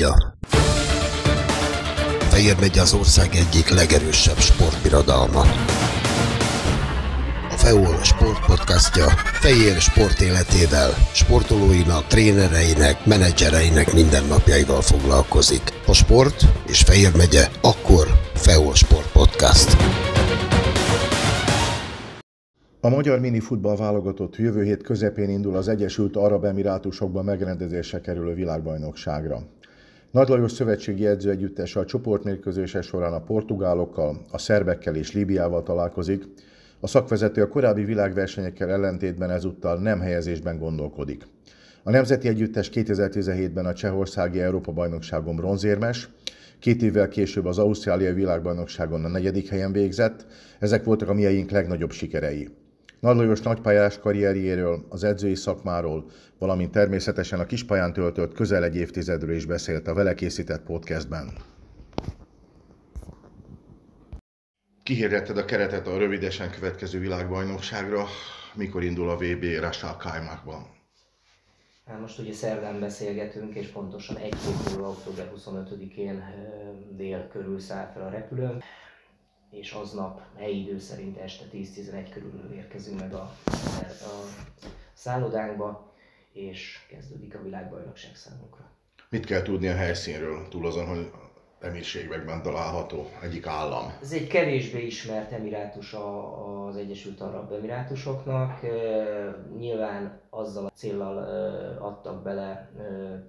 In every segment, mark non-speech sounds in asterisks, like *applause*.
megye. Fejér megye az ország egyik legerősebb sportbirodalma. A FEOL sportpodcastja Fejér sport életével, sportolóinak, trénereinek, menedzsereinek mindennapjaival foglalkozik. A sport és Fejér megye, akkor FEOL Sport Podcast. A magyar minifutball válogatott jövő hét közepén indul az Egyesült Arab Emirátusokban megrendezésre kerülő világbajnokságra. Nagy Lajos szövetségi edző együttese a csoportmérkőzése során a portugálokkal, a szerbekkel és Líbiával találkozik. A szakvezető a korábbi világversenyekkel ellentétben ezúttal nem helyezésben gondolkodik. A Nemzeti Együttes 2017-ben a Csehországi Európa-bajnokságon bronzérmes, Két évvel később az Ausztráliai világbajnokságon a negyedik helyen végzett, ezek voltak a mieink legnagyobb sikerei. Nagy Lajos nagypályás karrierjéről, az edzői szakmáról, valamint természetesen a kispályán töltött közel egy évtizedről is beszélt a vele készített podcastben. Kihirdetted a keretet a rövidesen következő világbajnokságra. Mikor indul a VB Rashal Kajmákban? Hát most ugye szerdán beszélgetünk, és pontosan egy hét múlva, október 25-én dél körül száll fel a repülő és aznap helyi idő szerint este 10-11 körül érkezünk meg a, a szállodánkba, és kezdődik a világbajnokság számunkra. Mit kell tudni a helyszínről, túl azon, hogy emírségekben található egyik állam? Ez egy kevésbé ismert emirátus az Egyesült Arab Emirátusoknak. Nyilván azzal a célral adtak bele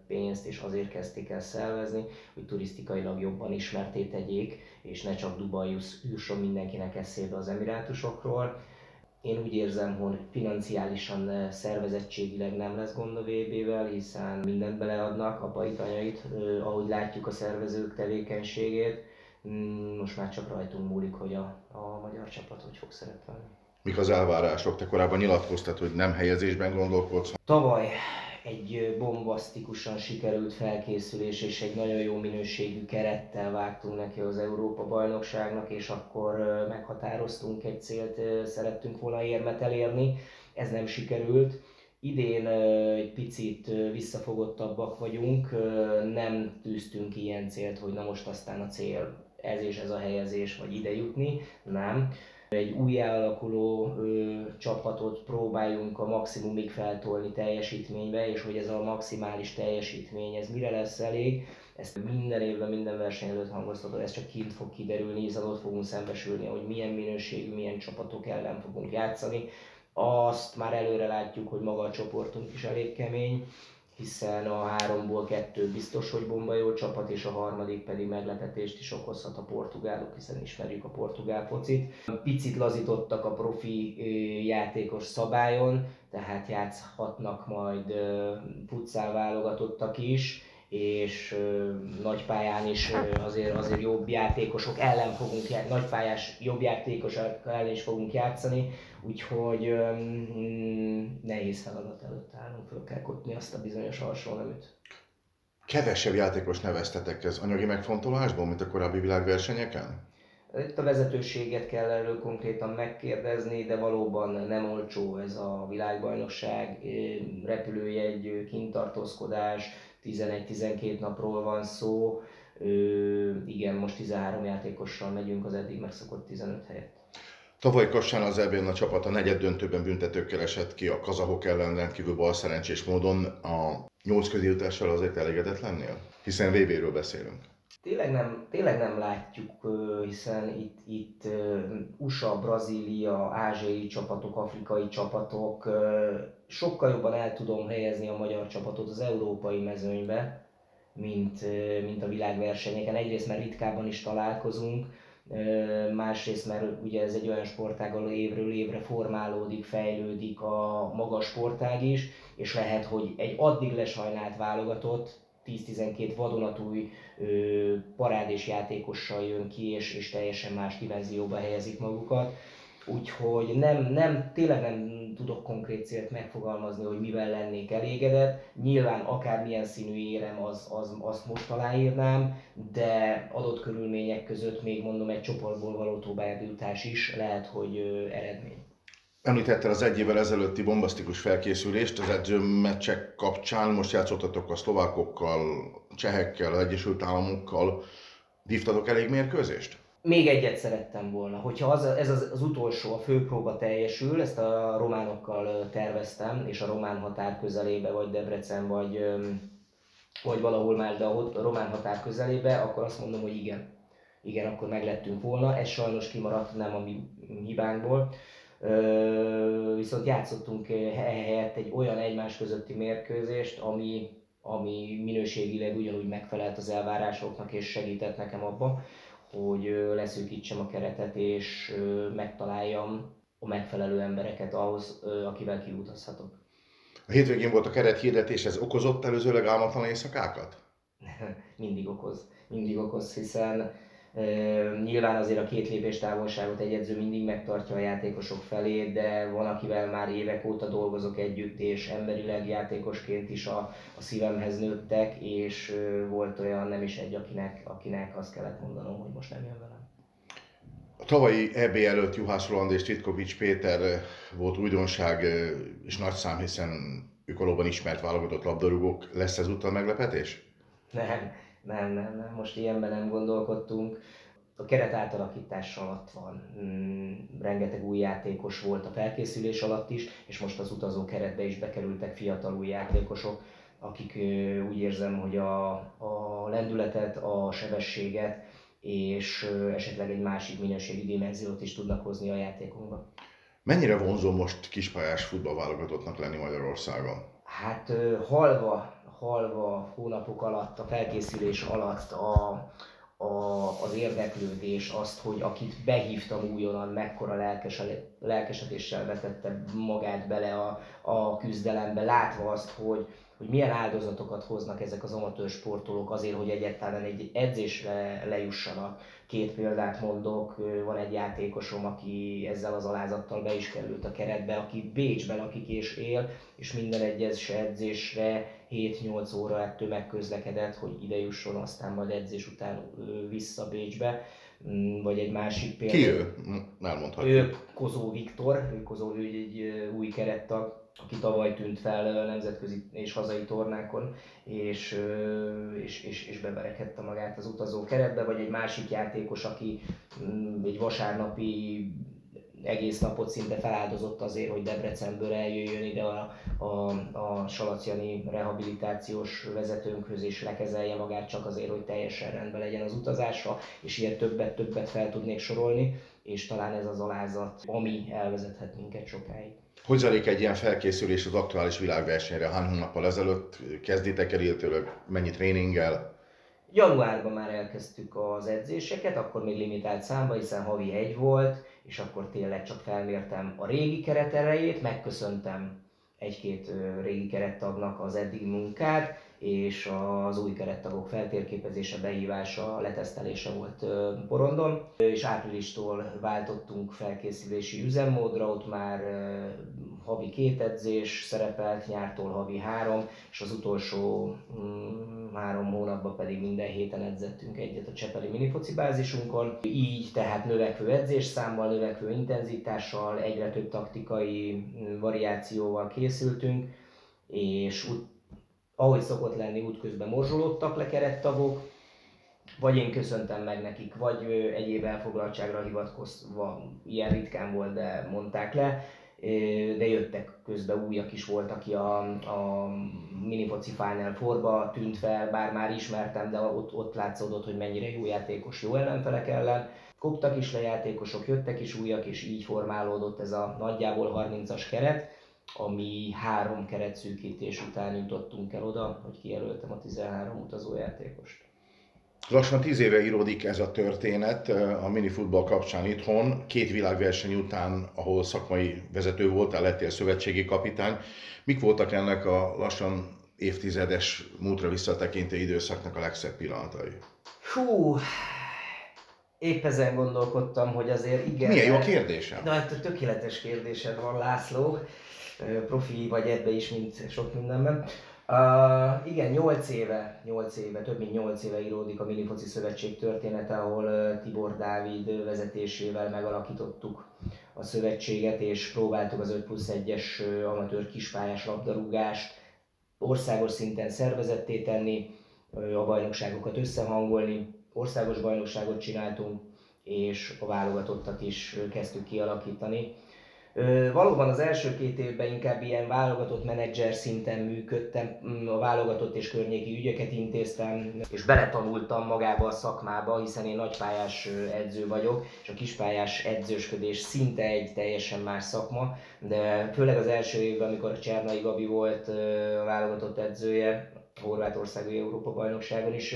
pénzt, és azért kezdték el szervezni, hogy turisztikailag jobban ismerté tegyék, és ne csak Dubaj jusson mindenkinek eszébe az emirátusokról. Én úgy érzem, hogy financiálisan, szervezettségileg nem lesz gond a VB-vel, hiszen mindent beleadnak, apait, anyait, ahogy látjuk a szervezők tevékenységét. Mm, most már csak rajtunk múlik, hogy a, a magyar csapat hogy fog szerepelni. Mik az elvárások? Te korábban nyilatkoztad, hogy nem helyezésben gondolkodsz. Tavaly egy bombasztikusan sikerült felkészülés és egy nagyon jó minőségű kerettel vágtunk neki az Európa bajnokságnak, és akkor meghatároztunk egy célt, szerettünk volna érmet elérni, ez nem sikerült. Idén egy picit visszafogottabbak vagyunk, nem tűztünk ilyen célt, hogy na most aztán a cél ez és ez a helyezés, vagy ide jutni, nem. Egy újjáalakuló ö, csapatot próbáljunk a maximumig feltolni teljesítménybe, és hogy ez a maximális teljesítmény, ez mire lesz elég, ezt minden évben, minden verseny előtt hangoztatod, ez csak kint fog kiderülni, hiszen ott fogunk szembesülni, hogy milyen minőségű, milyen csapatok ellen fogunk játszani. Azt már előre látjuk, hogy maga a csoportunk is elég kemény, hiszen a háromból kettő biztos, hogy bomba jó csapat, és a harmadik pedig meglepetést is okozhat a portugálok, hiszen ismerjük a portugál focit. Picit lazítottak a profi játékos szabályon, tehát játszhatnak majd futszál válogatottak is, és nagy pályán is azért, azért jobb játékosok ellen fogunk, nagypályás jobb játékosok ellen is fogunk játszani, úgyhogy um, nehéz feladat előtt állunk, föl kell kotni azt a bizonyos alsó neműt. Kevesebb játékos neveztetek ez anyagi megfontolásból, mint a korábbi világversenyeken? Itt a vezetőséget kell erről konkrétan megkérdezni, de valóban nem olcsó ez a világbajnokság, repülőjegy, kintartózkodás, 11-12 napról van szó, igen, most 13 játékossal megyünk az eddig megszokott 15 helyet. Tavaly Kassán az ebben a csapat a negyed döntőben büntetőkkel esett ki a kazahok ellen rendkívül bal szerencsés módon. A nyolc közéjutással azért elégedetlennél? Hiszen VB-ről beszélünk. Tényleg nem, tényleg nem látjuk, hiszen itt, itt USA, Brazília, ázsiai csapatok, afrikai csapatok, sokkal jobban el tudom helyezni a magyar csapatot az európai mezőnybe, mint, mint a világversenyeken. Egyrészt, mert ritkábban is találkozunk, másrészt, mert ugye ez egy olyan sportág, ahol évről évre formálódik, fejlődik a magas sportág is, és lehet, hogy egy addig lesajnált válogatott 10-12 vadonatúj parádés játékossal jön ki, és, és teljesen más dimenzióba helyezik magukat. Úgyhogy nem, nem, tényleg nem tudok konkrét célt megfogalmazni, hogy mivel lennék elégedett. Nyilván akármilyen színű érem, az, az, azt most aláírnám, de adott körülmények között még mondom egy csoportból való továbbjutás is lehet, hogy ö, eredmény. Említette az egy évvel ezelőtti bombasztikus felkészülést az edzőmeccsek kapcsán. Most játszottatok a szlovákokkal, csehekkel, az Egyesült Államokkal. Vívtatok elég mérkőzést? Még egyet szerettem volna, hogyha az, ez az, az utolsó, a főpróba teljesül, ezt a románokkal terveztem, és a román határ közelébe, vagy Debrecen, vagy, vagy valahol más, de a román határ közelébe, akkor azt mondom, hogy igen. Igen, akkor meglettünk volna. Ez sajnos kimaradt, nem a mi hibánkból. Viszont játszottunk helyett egy olyan egymás közötti mérkőzést, ami, ami minőségileg ugyanúgy megfelelt az elvárásoknak, és segített nekem abba, hogy leszűkítsem a keretet, és megtaláljam a megfelelő embereket ahhoz, akivel kiutazhatok. A hétvégén volt a keret hirdetés, ez okozott előzőleg álmatlan éjszakákat? *laughs* mindig okoz, mindig okoz, hiszen Nyilván azért a két lépés távolságot egy edző mindig megtartja a játékosok felé, de van, akivel már évek óta dolgozok együtt, és emberileg játékosként is a, a szívemhez nőttek, és volt olyan nem is egy, akinek, akinek azt kellett mondanom, hogy most nem jön velem. A tavalyi EB előtt Juhász Roland és Titkovics Péter volt újdonság és nagy szám, hiszen ők valóban ismert válogatott labdarúgók. Lesz ez utal meglepetés? Nem, nem, nem, nem, most ilyenben nem gondolkodtunk. A keret átalakítás alatt van. Mm, rengeteg új játékos volt a felkészülés alatt is, és most az utazó keretbe is bekerültek fiatal új játékosok, akik úgy érzem, hogy a, a lendületet, a sebességet és esetleg egy másik minőségi dimenziót is tudnak hozni a játékunkba. Mennyire vonzó most kispályás futballválogatottnak lenni Magyarországon? Hát halva halva hónapok alatt, a felkészülés alatt a, a, az érdeklődés, azt, hogy akit behívtam újonnan, mekkora lelkesedéssel vetette magát bele a, a küzdelembe, látva azt, hogy, hogy milyen áldozatokat hoznak ezek az amatőr sportolók azért, hogy egyáltalán egy edzésre lejussanak. Két példát mondok, van egy játékosom, aki ezzel az alázattal be is került a keretbe, aki Bécsben lakik és él, és minden egyes edzésre 7-8 óra ettől megközlekedett, hogy ide jusson, aztán majd edzés után vissza Bécsbe mm, vagy egy másik példa. Ki ő? Elmondhatjuk. Ő Kozó Viktor, ő Kozó ő egy új kerettag, aki tavaly tűnt fel nemzetközi és hazai tornákon, és, és, és, és beverekedte magát az utazó keretbe, vagy egy másik játékos, aki mm, egy vasárnapi egész napot szinte feláldozott azért, hogy Debrecenből eljöjjön ide a, a, a Salacjani rehabilitációs vezetőnkhöz, és lekezelje magát csak azért, hogy teljesen rendben legyen az utazásra, és ilyen többet-többet fel tudnék sorolni, és talán ez az alázat, ami elvezethet minket sokáig. Hogy zajlik egy ilyen felkészülés az aktuális világversenyre? Hány hónappal ezelőtt kezditek el, illetőleg mennyi tréninggel? Januárban már elkezdtük az edzéseket, akkor még limitált számba, hiszen havi egy volt, és akkor tényleg csak felmértem a régi keret erejét, megköszöntem egy-két régi kerettagnak az eddigi munkát, és az új kerettagok feltérképezése, behívása, letesztelése volt porondon, és áprilistól váltottunk felkészülési üzemmódra, ott már havi két edzés szerepelt, nyártól havi három, és az utolsó mm, három hónapban pedig minden héten edzettünk egyet a Csepeli minifoci bázisunkon. Így tehát növekvő edzésszámmal, növekvő intenzitással, egyre több taktikai mm, variációval készültünk, és úgy, ahogy szokott lenni, útközben morzsolódtak le kerettagok, vagy én köszöntem meg nekik, vagy egyéb elfoglaltságra hivatkozva, ilyen ritkán volt, de mondták le, de jöttek közben újak is volt, aki a, a minifoci Final Four-ba tűnt fel, bár már ismertem, de ott, ott látszódott, hogy mennyire jó játékos jó ellenfelek ellen. Koptak is le játékosok, jöttek is újak, és így formálódott ez a nagyjából 30-as keret, ami három keretszűkítés után jutottunk el oda, hogy kijelöltem a 13 utazójátékost. Lassan tíz éve íródik ez a történet a minifutball kapcsán itthon. Két világverseny után, ahol szakmai vezető voltál, lettél szövetségi kapitány. Mik voltak ennek a lassan évtizedes múltra visszatekintő időszaknak a legszebb pillanatai? Hú, épp ezen gondolkodtam, hogy azért igen. Milyen jó kérdésem? Na, hát tökéletes kérdésed van, László. Profi vagy ebbe is, mint sok mindenben. Uh, igen, 8 éve, 8 éve, több mint 8 éve íródik a Minifoci Szövetség története, ahol uh, Tibor Dávid vezetésével megalakítottuk a szövetséget, és próbáltuk az 5 plusz 1-es amatőr kispályás labdarúgást országos szinten szervezetté tenni, a bajnokságokat összehangolni, országos bajnokságot csináltunk, és a válogatottat is kezdtük kialakítani. Valóban az első két évben inkább ilyen válogatott menedzser szinten működtem, mm, a válogatott és környéki ügyeket intéztem, és beletanultam magába a szakmába, hiszen én nagypályás edző vagyok, és a kispályás edzősködés szinte egy teljesen más szakma, de főleg az első évben, amikor Csernai Gabi volt a válogatott edzője, Horvátországi Európa bajnokságon is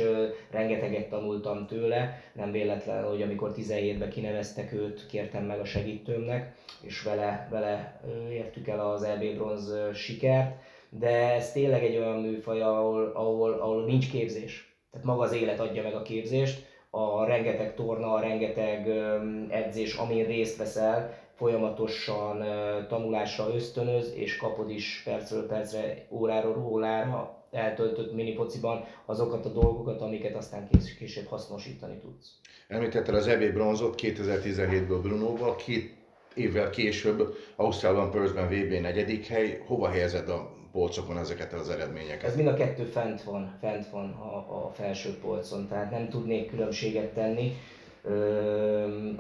rengeteget tanultam tőle, nem véletlen, hogy amikor 17-ben kineveztek őt, kértem meg a segítőmnek, és vele, vele értük el az EB bronz sikert, de ez tényleg egy olyan műfaj, ahol, ahol, ahol nincs képzés. Tehát maga az élet adja meg a képzést, a rengeteg torna, a rengeteg edzés, amin részt veszel, folyamatosan tanulásra ösztönöz, és kapod is percről percre, óráról órára eltöltött minifociban azokat a dolgokat, amiket aztán kés- később hasznosítani tudsz. Említetted az EB bronzot 2017-ből Brunóval, két évvel később Ausztrálban, Perthben VB negyedik hely. Hova helyezed a polcokon ezeket az eredményeket? Ez mind a kettő fent van, fent van a, a felső polcon, tehát nem tudnék különbséget tenni.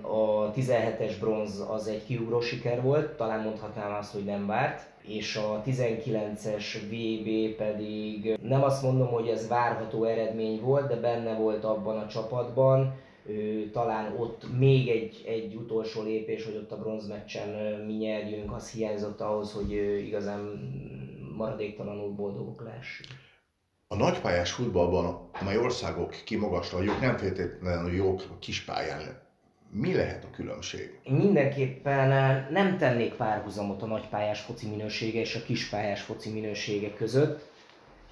A 17-es bronz az egy kiugró siker volt, talán mondhatnám azt, hogy nem várt, és a 19-es VB pedig nem azt mondom, hogy ez várható eredmény volt, de benne volt abban a csapatban, talán ott még egy, egy utolsó lépés, hogy ott a bronzmeccsen mi nyerjünk, az hiányzott ahhoz, hogy igazán maradéktalanul boldogok lehessünk. A nagypályás futballban, amely országok kimagaslójuk, nem feltétlenül jók a kispályán. Mi lehet a különbség? Én mindenképpen nem tennék párhuzamot a nagypályás foci minősége és a kispályás foci minősége között,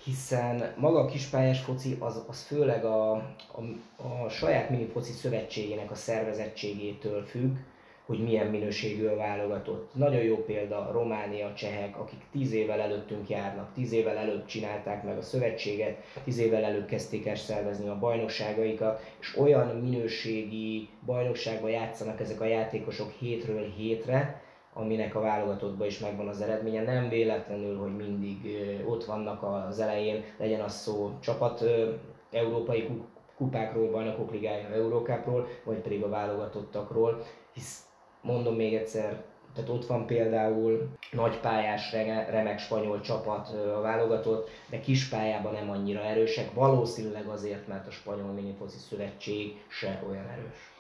hiszen maga a kispályás foci az, az főleg a, a, a saját minifoci szövetségének a szervezettségétől függ, hogy milyen minőségű a válogatott. Nagyon jó példa Románia, Csehek, akik tíz évvel előttünk járnak, tíz évvel előbb csinálták meg a szövetséget, tíz évvel előbb kezdték el szervezni a bajnokságaikat, és olyan minőségi bajnokságban játszanak ezek a játékosok hétről hétre, aminek a válogatottban is megvan az eredménye. Nem véletlenül, hogy mindig ott vannak az elején, legyen az szó csapat európai kupákról, bajnokok ligája, Eurókápról, vagy pedig a válogatottakról, hisz mondom még egyszer, tehát ott van például nagypályás, remek spanyol csapat a válogatott, de kispályában nem annyira erősek, valószínűleg azért, mert a spanyol minifoci szövetség se olyan erős.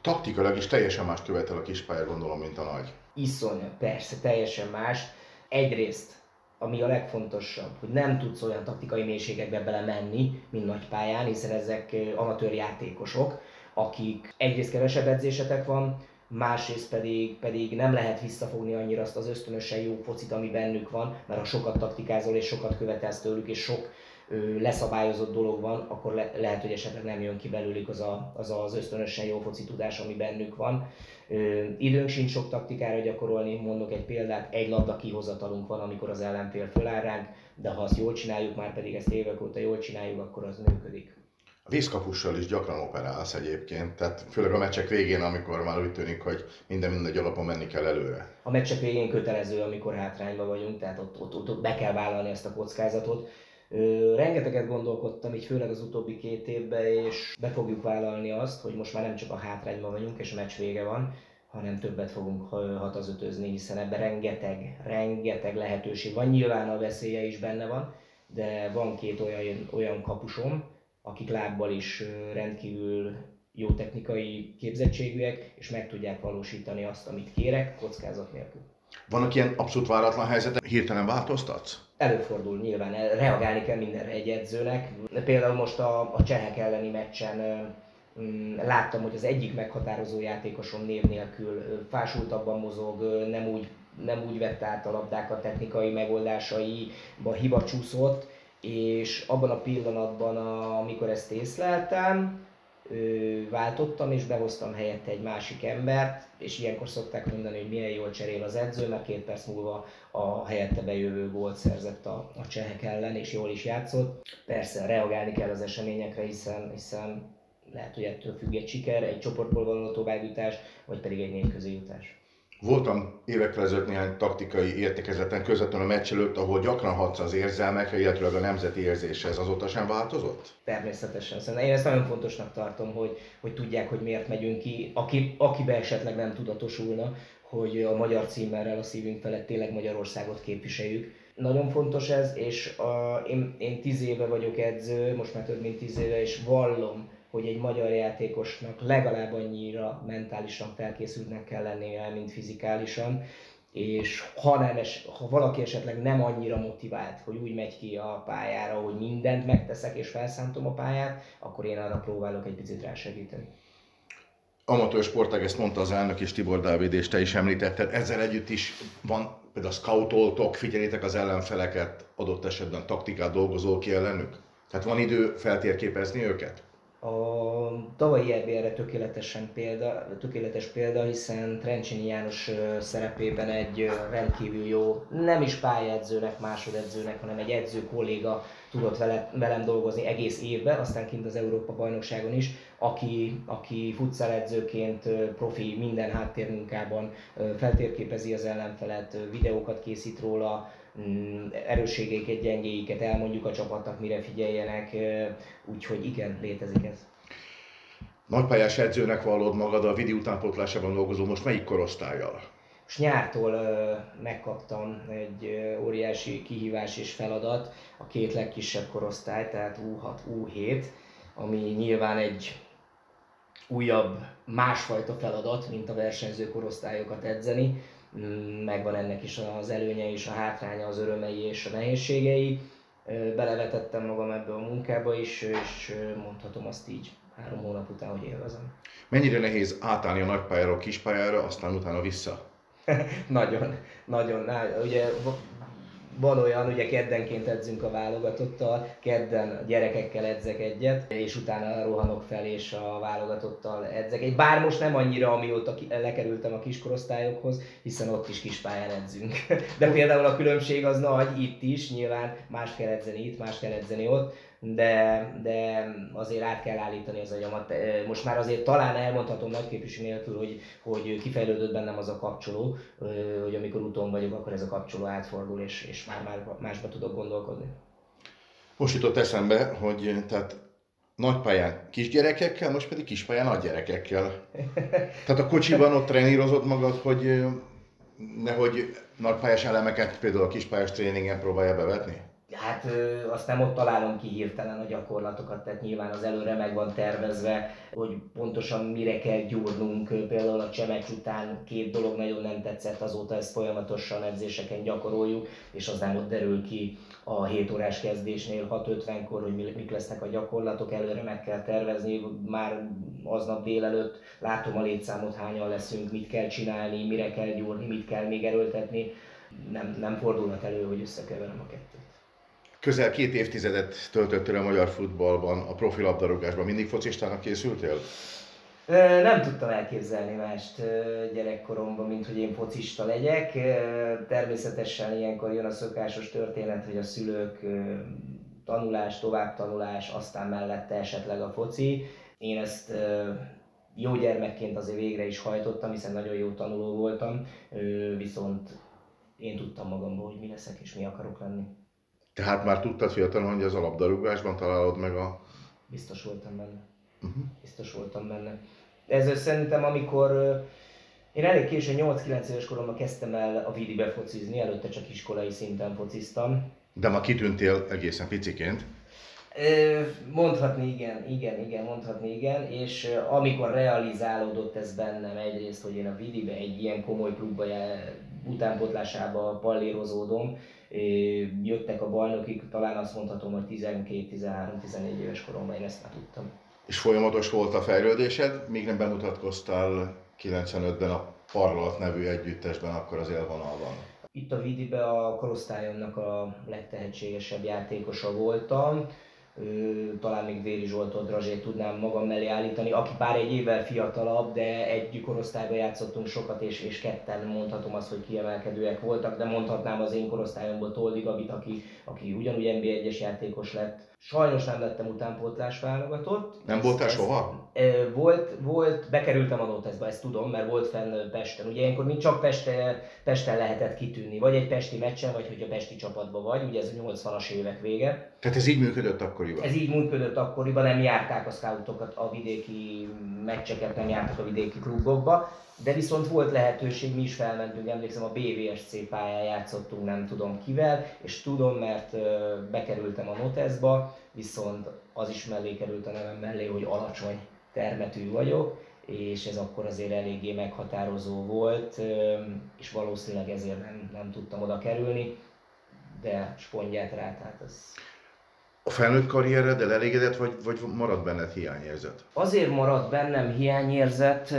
Taktikailag is teljesen más követel a kispálya, gondolom, mint a nagy. Iszony, persze, teljesen más. Egyrészt, ami a legfontosabb, hogy nem tudsz olyan taktikai mélységekbe belemenni, mint nagy pályán, hiszen ezek amatőr játékosok, akik egyrészt kevesebb edzésetek van, másrészt pedig, pedig nem lehet visszafogni annyira azt az ösztönösen jó focit, ami bennük van, mert ha sokat taktikázol és sokat követelsz tőlük, és sok ö, leszabályozott dolog van, akkor le, lehet, hogy esetleg nem jön ki belőlük az a, az, az ösztönösen jó foci tudás, ami bennük van. Ö, időnk sincs sok taktikára gyakorolni, mondok egy példát, egy labda kihozatalunk van, amikor az ellenfél föláll ránk, de ha azt jól csináljuk, már pedig ezt évek óta jól csináljuk, akkor az működik. Vízkapussal is gyakran operálsz egyébként, tehát főleg a meccsek végén, amikor már úgy tűnik, hogy minden mindegy alapon menni kell előre. A meccsek végén kötelező, amikor hátrányban vagyunk, tehát ott, ott, ott, ott be kell vállalni ezt a kockázatot. Ö, rengeteget gondolkodtam, így főleg az utóbbi két évben, és be fogjuk vállalni azt, hogy most már nem csak a hátrányban vagyunk, és a meccs vége van, hanem többet fogunk hatazötözni, hiszen ebben rengeteg, rengeteg lehetőség van. Nyilván a veszélye is benne van, de van két olyan, olyan kapusom, akik lábbal is rendkívül jó technikai képzettségűek, és meg tudják valósítani azt, amit kérek, kockázat nélkül. Vannak ilyen abszolút váratlan helyzetek, hirtelen változtatsz? Előfordul nyilván, reagálni kell mindenre egy edzőnek. Például most a, a csehek elleni meccsen mm, láttam, hogy az egyik meghatározó játékosom név nélkül fásultabban mozog, nem úgy, nem úgy vette át a labdákat technikai megoldásaiba, hiba csúszott, és abban a pillanatban, amikor ezt észleltem, váltottam és behoztam helyette egy másik embert, és ilyenkor szokták mondani, hogy milyen jól cserél az edző, mert két perc múlva a helyette bejövő gólt szerzett a, a csehek ellen, és jól is játszott. Persze reagálni kell az eseményekre, hiszen, hiszen lehet, hogy ettől függ egy siker, egy csoportból való továbbjutás, vagy pedig egy népközi jutás. Voltam évekkel ezelőtt néhány taktikai értekezeten közvetlenül a meccs előtt, ahol gyakran hatsz az érzelmekre, illetve a nemzeti érzésre. Ez azóta sem változott? Természetesen. Szerintem én ezt nagyon fontosnak tartom, hogy, hogy tudják, hogy miért megyünk ki, aki, akibe esetleg nem tudatosulna, hogy a magyar címmerrel a szívünk felett tényleg Magyarországot képviseljük. Nagyon fontos ez, és a, én, én tíz éve vagyok edző, most már több mint tíz éve, és vallom, hogy egy magyar játékosnak legalább annyira mentálisan felkészültnek kell lennie, mint fizikálisan, és ha, nem es, ha valaki esetleg nem annyira motivált, hogy úgy megy ki a pályára, hogy mindent megteszek és felszántom a pályát, akkor én arra próbálok egy picit rásegíteni. Amatőr sportág, ezt mondta az elnök és Tibor Dávid, és te is említetted, ezzel együtt is van például scoutoltok, figyeljétek az ellenfeleket, adott esetben taktikát dolgozol ki ellenük? Tehát van idő feltérképezni őket? A tavalyi EB erre tökéletesen példa, tökéletes példa, hiszen Trencsini János szerepében egy rendkívül jó, nem is pályedzőnek, másodedzőnek, hanem egy edző kolléga tudott vele, velem dolgozni egész évben, aztán kint az Európa bajnokságon is, aki, aki futsal edzőként profi minden háttérmunkában feltérképezi az ellenfelet, videókat készít róla, erősségeiket, gyengéiket elmondjuk a csapatnak, mire figyeljenek, úgyhogy igen, létezik ez. Nagypályás edzőnek vallod magad a vidi utánpótlásában dolgozó, most melyik korosztályjal? És nyártól megkaptam egy óriási kihívás és feladat, a két legkisebb korosztály, tehát U6, U7, ami nyilván egy újabb, másfajta feladat, mint a versenyző korosztályokat edzeni, megvan ennek is az előnye és a hátránya, az örömei és a nehézségei. Belevetettem magam ebbe a munkába is, és mondhatom azt így három hónap után, hogy élvezem. Mennyire nehéz átállni a nagypályáról kispályára, aztán utána vissza? *laughs* nagyon, nagyon. Ugye van olyan, ugye keddenként edzünk a válogatottal, kedden a gyerekekkel edzek egyet, és utána rohanok fel és a válogatottal edzek egy. Bár most nem annyira, amióta lekerültem a kiskorosztályokhoz, hiszen ott is kispályán edzünk. *laughs* De például a különbség az nagy itt is, nyilván más kell edzeni itt, más kell edzeni ott, de, de azért át kell állítani az agyamat. Most már azért talán elmondhatom nagyképviség nélkül, hogy, hogy kifejlődött bennem az a kapcsoló, hogy amikor úton vagyok, akkor ez a kapcsoló átfordul, és, és már, már másba tudok gondolkodni. Most jutott eszembe, hogy tehát nagypályán kisgyerekekkel, most pedig kispályán nagygyerekekkel. *laughs* Tehát a kocsiban ott trenírozod magad, hogy nehogy nagypályás elemeket például a kispályás tréningen próbálja bevetni? Hát azt nem ott találom ki hirtelen a gyakorlatokat, tehát nyilván az előre meg van tervezve, hogy pontosan mire kell gyúrnunk. Például a csemecs után két dolog nagyon nem tetszett, azóta ezt folyamatosan edzéseken gyakoroljuk, és az nem ott derül ki a 7 órás kezdésnél 6.50-kor, hogy mik lesznek a gyakorlatok, előre meg kell tervezni, már aznap délelőtt látom a létszámot, hányan leszünk, mit kell csinálni, mire kell gyúrni, mit kell még erőltetni. Nem, nem fordulhat elő, hogy összekeverem a kettőt. Közel két évtizedet töltöttél a magyar futballban, a profi labdarúgásban. Mindig focistának készültél? Nem tudtam elképzelni mást gyerekkoromban, mint hogy én focista legyek. Természetesen ilyenkor jön a szokásos történet, hogy a szülők tanulás, továbbtanulás, aztán mellette esetleg a foci. Én ezt jó gyermekként azért végre is hajtottam, hiszen nagyon jó tanuló voltam, viszont én tudtam magamból, hogy mi leszek és mi akarok lenni. Tehát már tudtad fiatalon, hogy az alapdarúgásban találod meg a... Biztos voltam benne. Uh-huh. Biztos voltam benne. Ez szerintem, amikor én elég későn, 8-9 éves koromban kezdtem el a Vidibe focizni, előtte csak iskolai szinten fociztam. De ma kitűntél egészen piciként. Mondhatni igen, igen, igen, mondhatni igen, és amikor realizálódott ez bennem egyrészt, hogy én a Vidibe egy ilyen komoly klubba utánpotlásába pallérozódom, jöttek a bajnokik, talán azt mondhatom, hogy 12-13-14 éves koromban én ezt már tudtam. És folyamatos volt a fejlődésed, még nem bemutatkoztál 95-ben a Parlat nevű együttesben, akkor az élvonalban? Itt a Vidibe a korosztályomnak a legtehetségesebb játékosa voltam talán még Véri Zsoltot, Drazsét tudnám magam mellé állítani, aki bár egy évvel fiatalabb, de egy korosztályban játszottunk sokat, és, és ketten mondhatom azt, hogy kiemelkedőek voltak, de mondhatnám az én korosztályomból Toldi Gabit, aki, aki ugyanúgy NBA 1-es játékos lett. Sajnos nem lettem utánpótlás válogatott. Nem voltál soha? Volt, volt, bekerültem a Noteszbe, ezt tudom, mert volt fenn Pesten. Ugye ilyenkor mint csak Pesten, Pesten lehetett kitűnni, vagy egy pesti meccsen, vagy hogy a pesti csapatban vagy, ugye ez a 80-as évek vége. Tehát ez így működött akkoriban? Ez így működött akkoriban, nem járták a scoutokat, a vidéki meccseket nem jártak a vidéki klubokba, de viszont volt lehetőség, mi is felmentünk, emlékszem a BVSC pályán játszottunk nem tudom kivel, és tudom, mert bekerültem a Noteszba, viszont az is mellé került a nevem mellé, hogy alacsony termetű vagyok, és ez akkor azért eléggé meghatározó volt, és valószínűleg ezért nem, nem tudtam oda kerülni, de spondját rá, tehát az... A felnőtt karriereddel elégedett, vagy, vagy marad benned hiányérzet? Azért maradt bennem hiányérzet.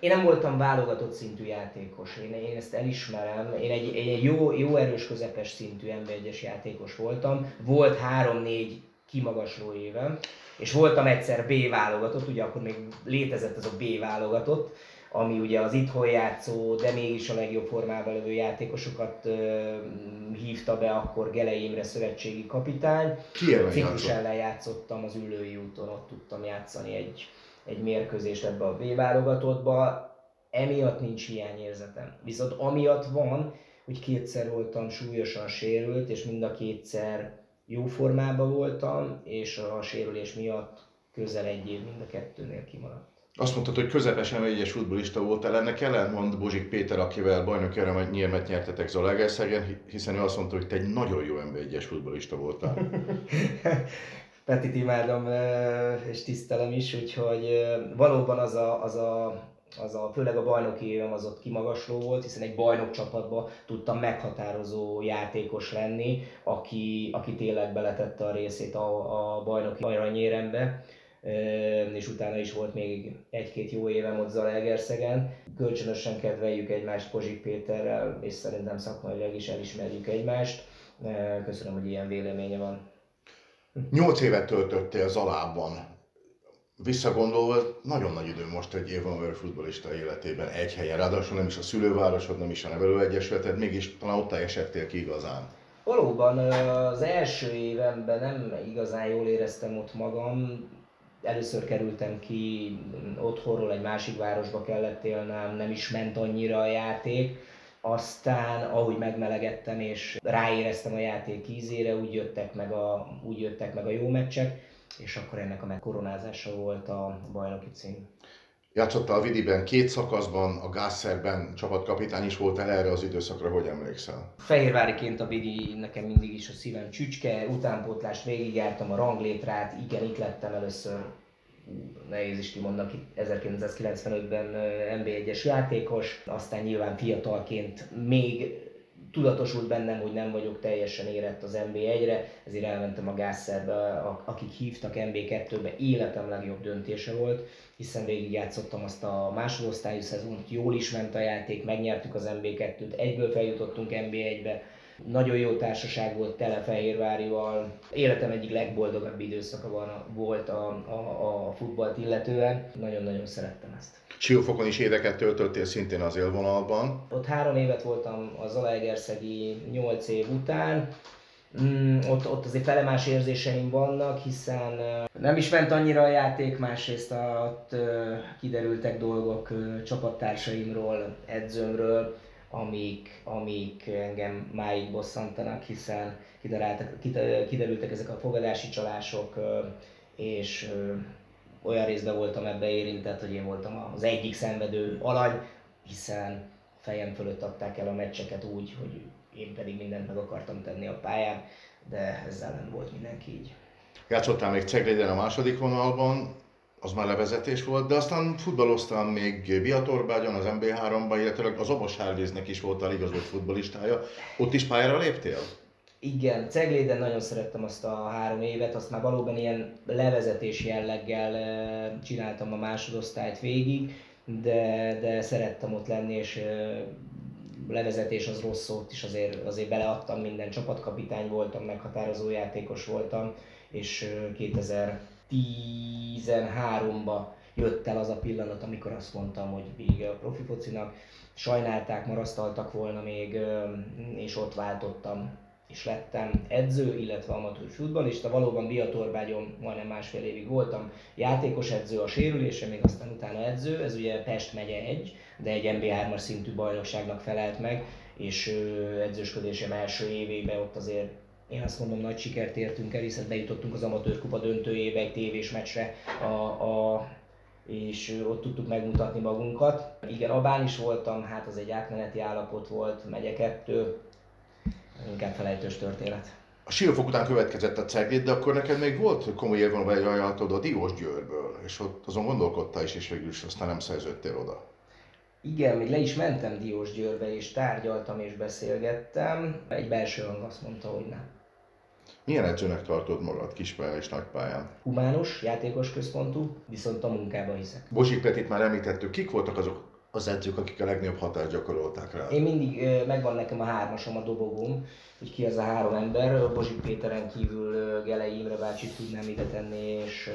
Én nem voltam válogatott szintű játékos, én, én ezt elismerem. Én egy, egy jó, jó erős közepes szintű nb játékos voltam. Volt három-négy kimagasló évem, és voltam egyszer B válogatott, ugye akkor még létezett az a B válogatott, ami ugye az itthon játszó, de mégis a legjobb formában levő játékosokat uh, hívta be akkor Gele Imre szövetségi kapitány. Ciprus ellen játszottam az ülői úton, ott tudtam játszani egy, egy mérkőzést ebbe a B válogatottba. Emiatt nincs hiányérzetem. Viszont amiatt van, hogy kétszer voltam súlyosan sérült, és mind a kétszer jó formában voltam, és a sérülés miatt közel egy év mind a kettőnél kimaradt. Azt mondtad, hogy közepesen egyes futbolista voltál, ennek ellentmond Bozsik Péter, akivel bajnoki nyilmet nyertetek Zalaegerszegen, hiszen ő azt mondta, hogy te egy nagyon jó ember egyes futbolista voltál. *laughs* Petit imádom és tisztelem is, úgyhogy valóban az a, az a az a, főleg a bajnoki évem az ott kimagasló volt, hiszen egy bajnok csapatban tudtam meghatározó játékos lenni, aki, aki tényleg beletette a részét a, a bajnoki aranyérembe és utána is volt még egy-két jó évem ott Zalaegerszegen. Kölcsönösen kedveljük egymást Pozsik Péterrel, és szerintem szakmailag is elismerjük egymást. Köszönöm, hogy ilyen véleménye van. Nyolc évet töltöttél Zalában visszagondolva, nagyon nagy idő most egy Évan futbolista életében egy helyen, ráadásul nem is a szülővárosod, nem is a nevelőegyesületed, mégis talán ott esettél ki igazán. Valóban az első évemben nem igazán jól éreztem ott magam, először kerültem ki otthonról, egy másik városba kellett élnem, nem is ment annyira a játék, aztán ahogy megmelegettem és ráéreztem a játék ízére, úgy jöttek meg a, úgy jöttek meg a jó meccsek, és akkor ennek a megkoronázása volt a bajnoki cím. Játszottál Vidiben két szakaszban, a Gásszerben csapatkapitány is volt el erre az időszakra, hogy emlékszel? Fehérváriként a Vidi nekem mindig is a szívem csücske, utánpótlást végigjártam a ranglétrát, igen, itt lettem először nehéz is kimondnak, 1995-ben NB1-es játékos, aztán nyilván fiatalként még tudatosult bennem, hogy nem vagyok teljesen érett az MB1-re, ezért elmentem a Gásszerbe, akik hívtak MB2-be, életem legjobb döntése volt, hiszen végigjátszottam azt a másodosztályú szezont, jól is ment a játék, megnyertük az MB2-t, egyből feljutottunk MB1-be, nagyon jó társaság volt Telefehérvárival. Életem egyik legboldogabb időszaka van, volt a, a, a futballt illetően. Nagyon-nagyon szerettem ezt. Siófokon is éveket töltöttél szintén az élvonalban. Ott három évet voltam az Zalaegerszegi nyolc év után. Mm, ott, ott azért felemás érzéseim vannak, hiszen nem is ment annyira a játék, másrészt ott kiderültek dolgok csapattársaimról, edzőmről, amik, amik engem máig bosszantanak, hiszen kiderültek ezek a fogadási csalások, és olyan részben voltam ebbe érintett, hogy én voltam az egyik szenvedő alany, hiszen fejem fölött adták el a meccseket úgy, hogy én pedig mindent meg akartam tenni a pályán, de ezzel nem volt mindenki így. Játszottál még Cegléden a második vonalban, az már levezetés volt, de aztán futballoztam még Biatorbágyon, az MB3-ban, illetve az Obos Hárvíznek is voltál igazolt futballistája. Ott is pályára léptél? Igen, Cegléden nagyon szerettem azt a három évet, azt már valóban ilyen levezetés jelleggel csináltam a másodosztályt végig, de, de szerettem ott lenni, és levezetés az rossz szót is azért, azért beleadtam minden, csapatkapitány voltam, meghatározó játékos voltam, és 2013-ba eh, jött el az a pillanat, amikor azt mondtam, hogy vége a profi focinak. Sajnálták, marasztaltak volna még, és ott váltottam és lettem edző, illetve amatőr futballista. Valóban Biatorbágyon majdnem másfél évig voltam játékos edző a sérülése, még aztán utána edző. Ez ugye Pest megye egy, de egy MB3-as szintű bajnokságnak felelt meg, és edzősködésem első évében ott azért én azt mondom, nagy sikert értünk el, hiszen bejutottunk az amatőr kupa döntőjébe egy tévés meccsre a, a és ott tudtuk megmutatni magunkat. Igen, Abán is voltam, hát az egy átmeneti állapot volt, megye kettő, inkább felejtős történet. A Siófok után következett a Cegléd, de akkor neked még volt komoly érvonal ajánlatod a Diós Győrből, és ott azon gondolkodtál is, és végül is aztán nem szerződtél oda. Igen, még le is mentem Diós Győrbe, és tárgyaltam és beszélgettem. Egy belső hang azt mondta, hogy nem. Milyen edzőnek tartod magad kispályán és nagypályán? Humános, játékos központú, viszont a munkába hiszek. Bozsik Petit már említettük, kik voltak azok az edzők, akik a legnagyobb hatást gyakorolták rá? Én mindig megvan nekem a hármasom, a dobogóm, hogy ki az a három ember. Bozsik Péteren kívül Gelei Imre bácsit tudnám ide tenni, és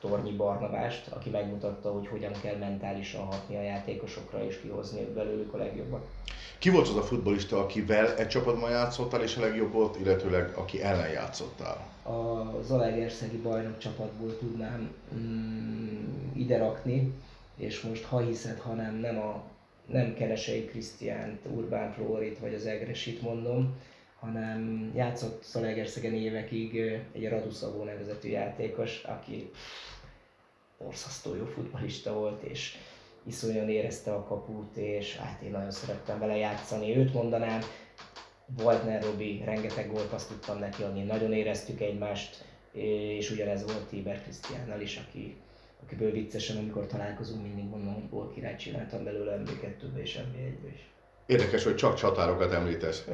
Tornyi Barnabást, aki megmutatta, hogy hogyan kell mentálisan hatni a játékosokra és kihozni belőlük a legjobbat. Ki volt az a futbolista, akivel egy csapatban játszottál és a legjobb volt, illetőleg aki ellen játszottál? A Zalaegerszegi bajnok csapatból tudnám mm, ide rakni, és most ha hiszed, ha nem, nem a nem Keresei Krisztiánt, Urbán Flórit vagy az Egresit mondom, hanem játszott Zalaegerszegen évekig egy Raduszavó nevezetű játékos, aki borzasztó jó futbalista volt, és iszonyan érezte a kaput, és hát én nagyon szerettem vele játszani. Őt mondanám, Waldner Robi, rengeteg gólt azt tudtam neki adni, nagyon éreztük egymást, és ugyanez volt Tiber Krisztiánnal is, aki, akiből viccesen, amikor találkozunk, mindig mondom, hogy gól király csináltam belőle MB2-be és MB1-be is. Érdekes, hogy csak csatárokat említesz.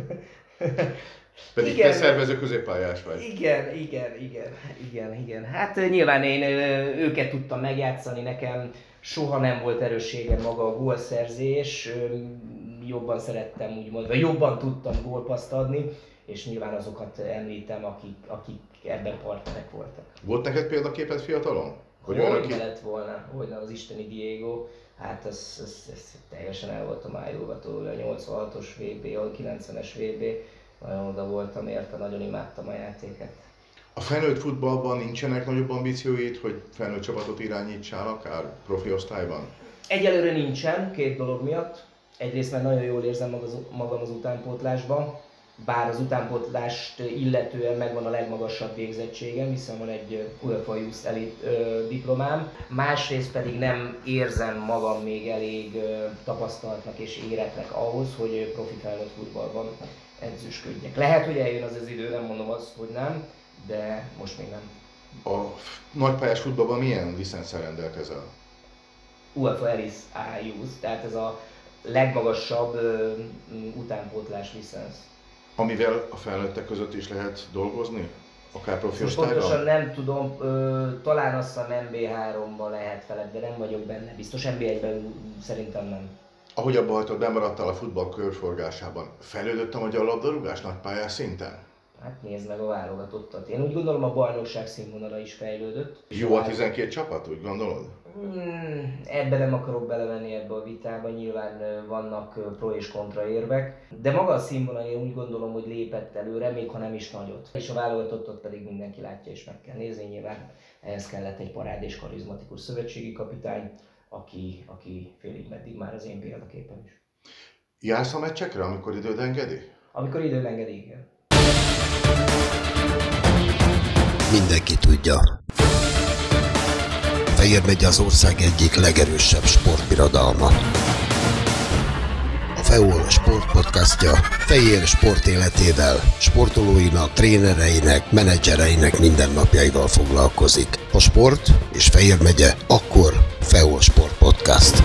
*laughs* Pedig igen, te szervező középpályás vagy. Igen, igen, igen, igen, igen. Hát nyilván én őket tudtam megjátszani, nekem soha nem volt erősségem maga a gólszerzés, jobban szerettem úgymond, vagy jobban tudtam gólpaszt adni, és nyilván azokat említem, akik, akik ebben partnerek voltak. Volt neked példaképed fiatalon? Hogy, hogy aki... lett volna, hogy az isteni Diego, hát ez, ez, ez teljesen el voltam ájulva tőle, a 86-os VB, a 90-es VB, nagyon oda voltam érte, nagyon imádtam a játéket. A felnőtt futballban nincsenek nagyobb ambícióid, hogy felnőtt csapatot irányítsál, akár profi osztályban? Egyelőre nincsen, két dolog miatt. Egyrészt mert nagyon jól érzem magam az utánpótlásban, bár az utánpótlást illetően megvan a legmagasabb végzettségem, hiszen van egy UEFA Youth Elite diplomám. Másrészt pedig nem érzem magam még elég tapasztaltnak és éretnek ahhoz, hogy profi felnőtt futballban edzősködjek. Lehet, hogy eljön az az idő, nem mondom azt, hogy nem, de most még nem. A nagypályás futballban milyen licenszer rendelkezel? UEFA Elis A Youth, tehát ez a legmagasabb utánpótlás licensz amivel a felnőttek között is lehet dolgozni? Akár profi Pontosan nem tudom, ö, talán azt a MB3-ban lehet felett, de nem vagyok benne. Biztos MB1-ben szerintem nem. Ahogy abba hajtod, bemaradtál a futball körforgásában. Fejlődött a magyar labdarúgás nagypályás szinten? Hát nézd meg a válogatottat. Én úgy gondolom a bajnokság színvonala is fejlődött. Jó a 12 csapat, úgy gondolod? Hmm, ebbe nem akarok belevenni ebbe a vitába, nyilván vannak pro és kontra érvek, de maga a színvonal én úgy gondolom, hogy lépett előre, még ha nem is nagyot. És a válogatottat pedig mindenki látja és meg kell nézni, nyilván ehhez kellett egy parád és karizmatikus szövetségi kapitány, aki, aki félig meddig már az én példaképen is. Jársz a meccsekre, amikor időd engedi? Amikor időd engedi, igen. Mindenki tudja. Fehér megy az ország egyik legerősebb sportbirodalma. A FEOL Sport podcastja Fehér sport életével, sportolóinak, trénereinek, menedzsereinek mindennapjaival foglalkozik. A sport és Fehér megye, akkor FEOL Sport Podcast.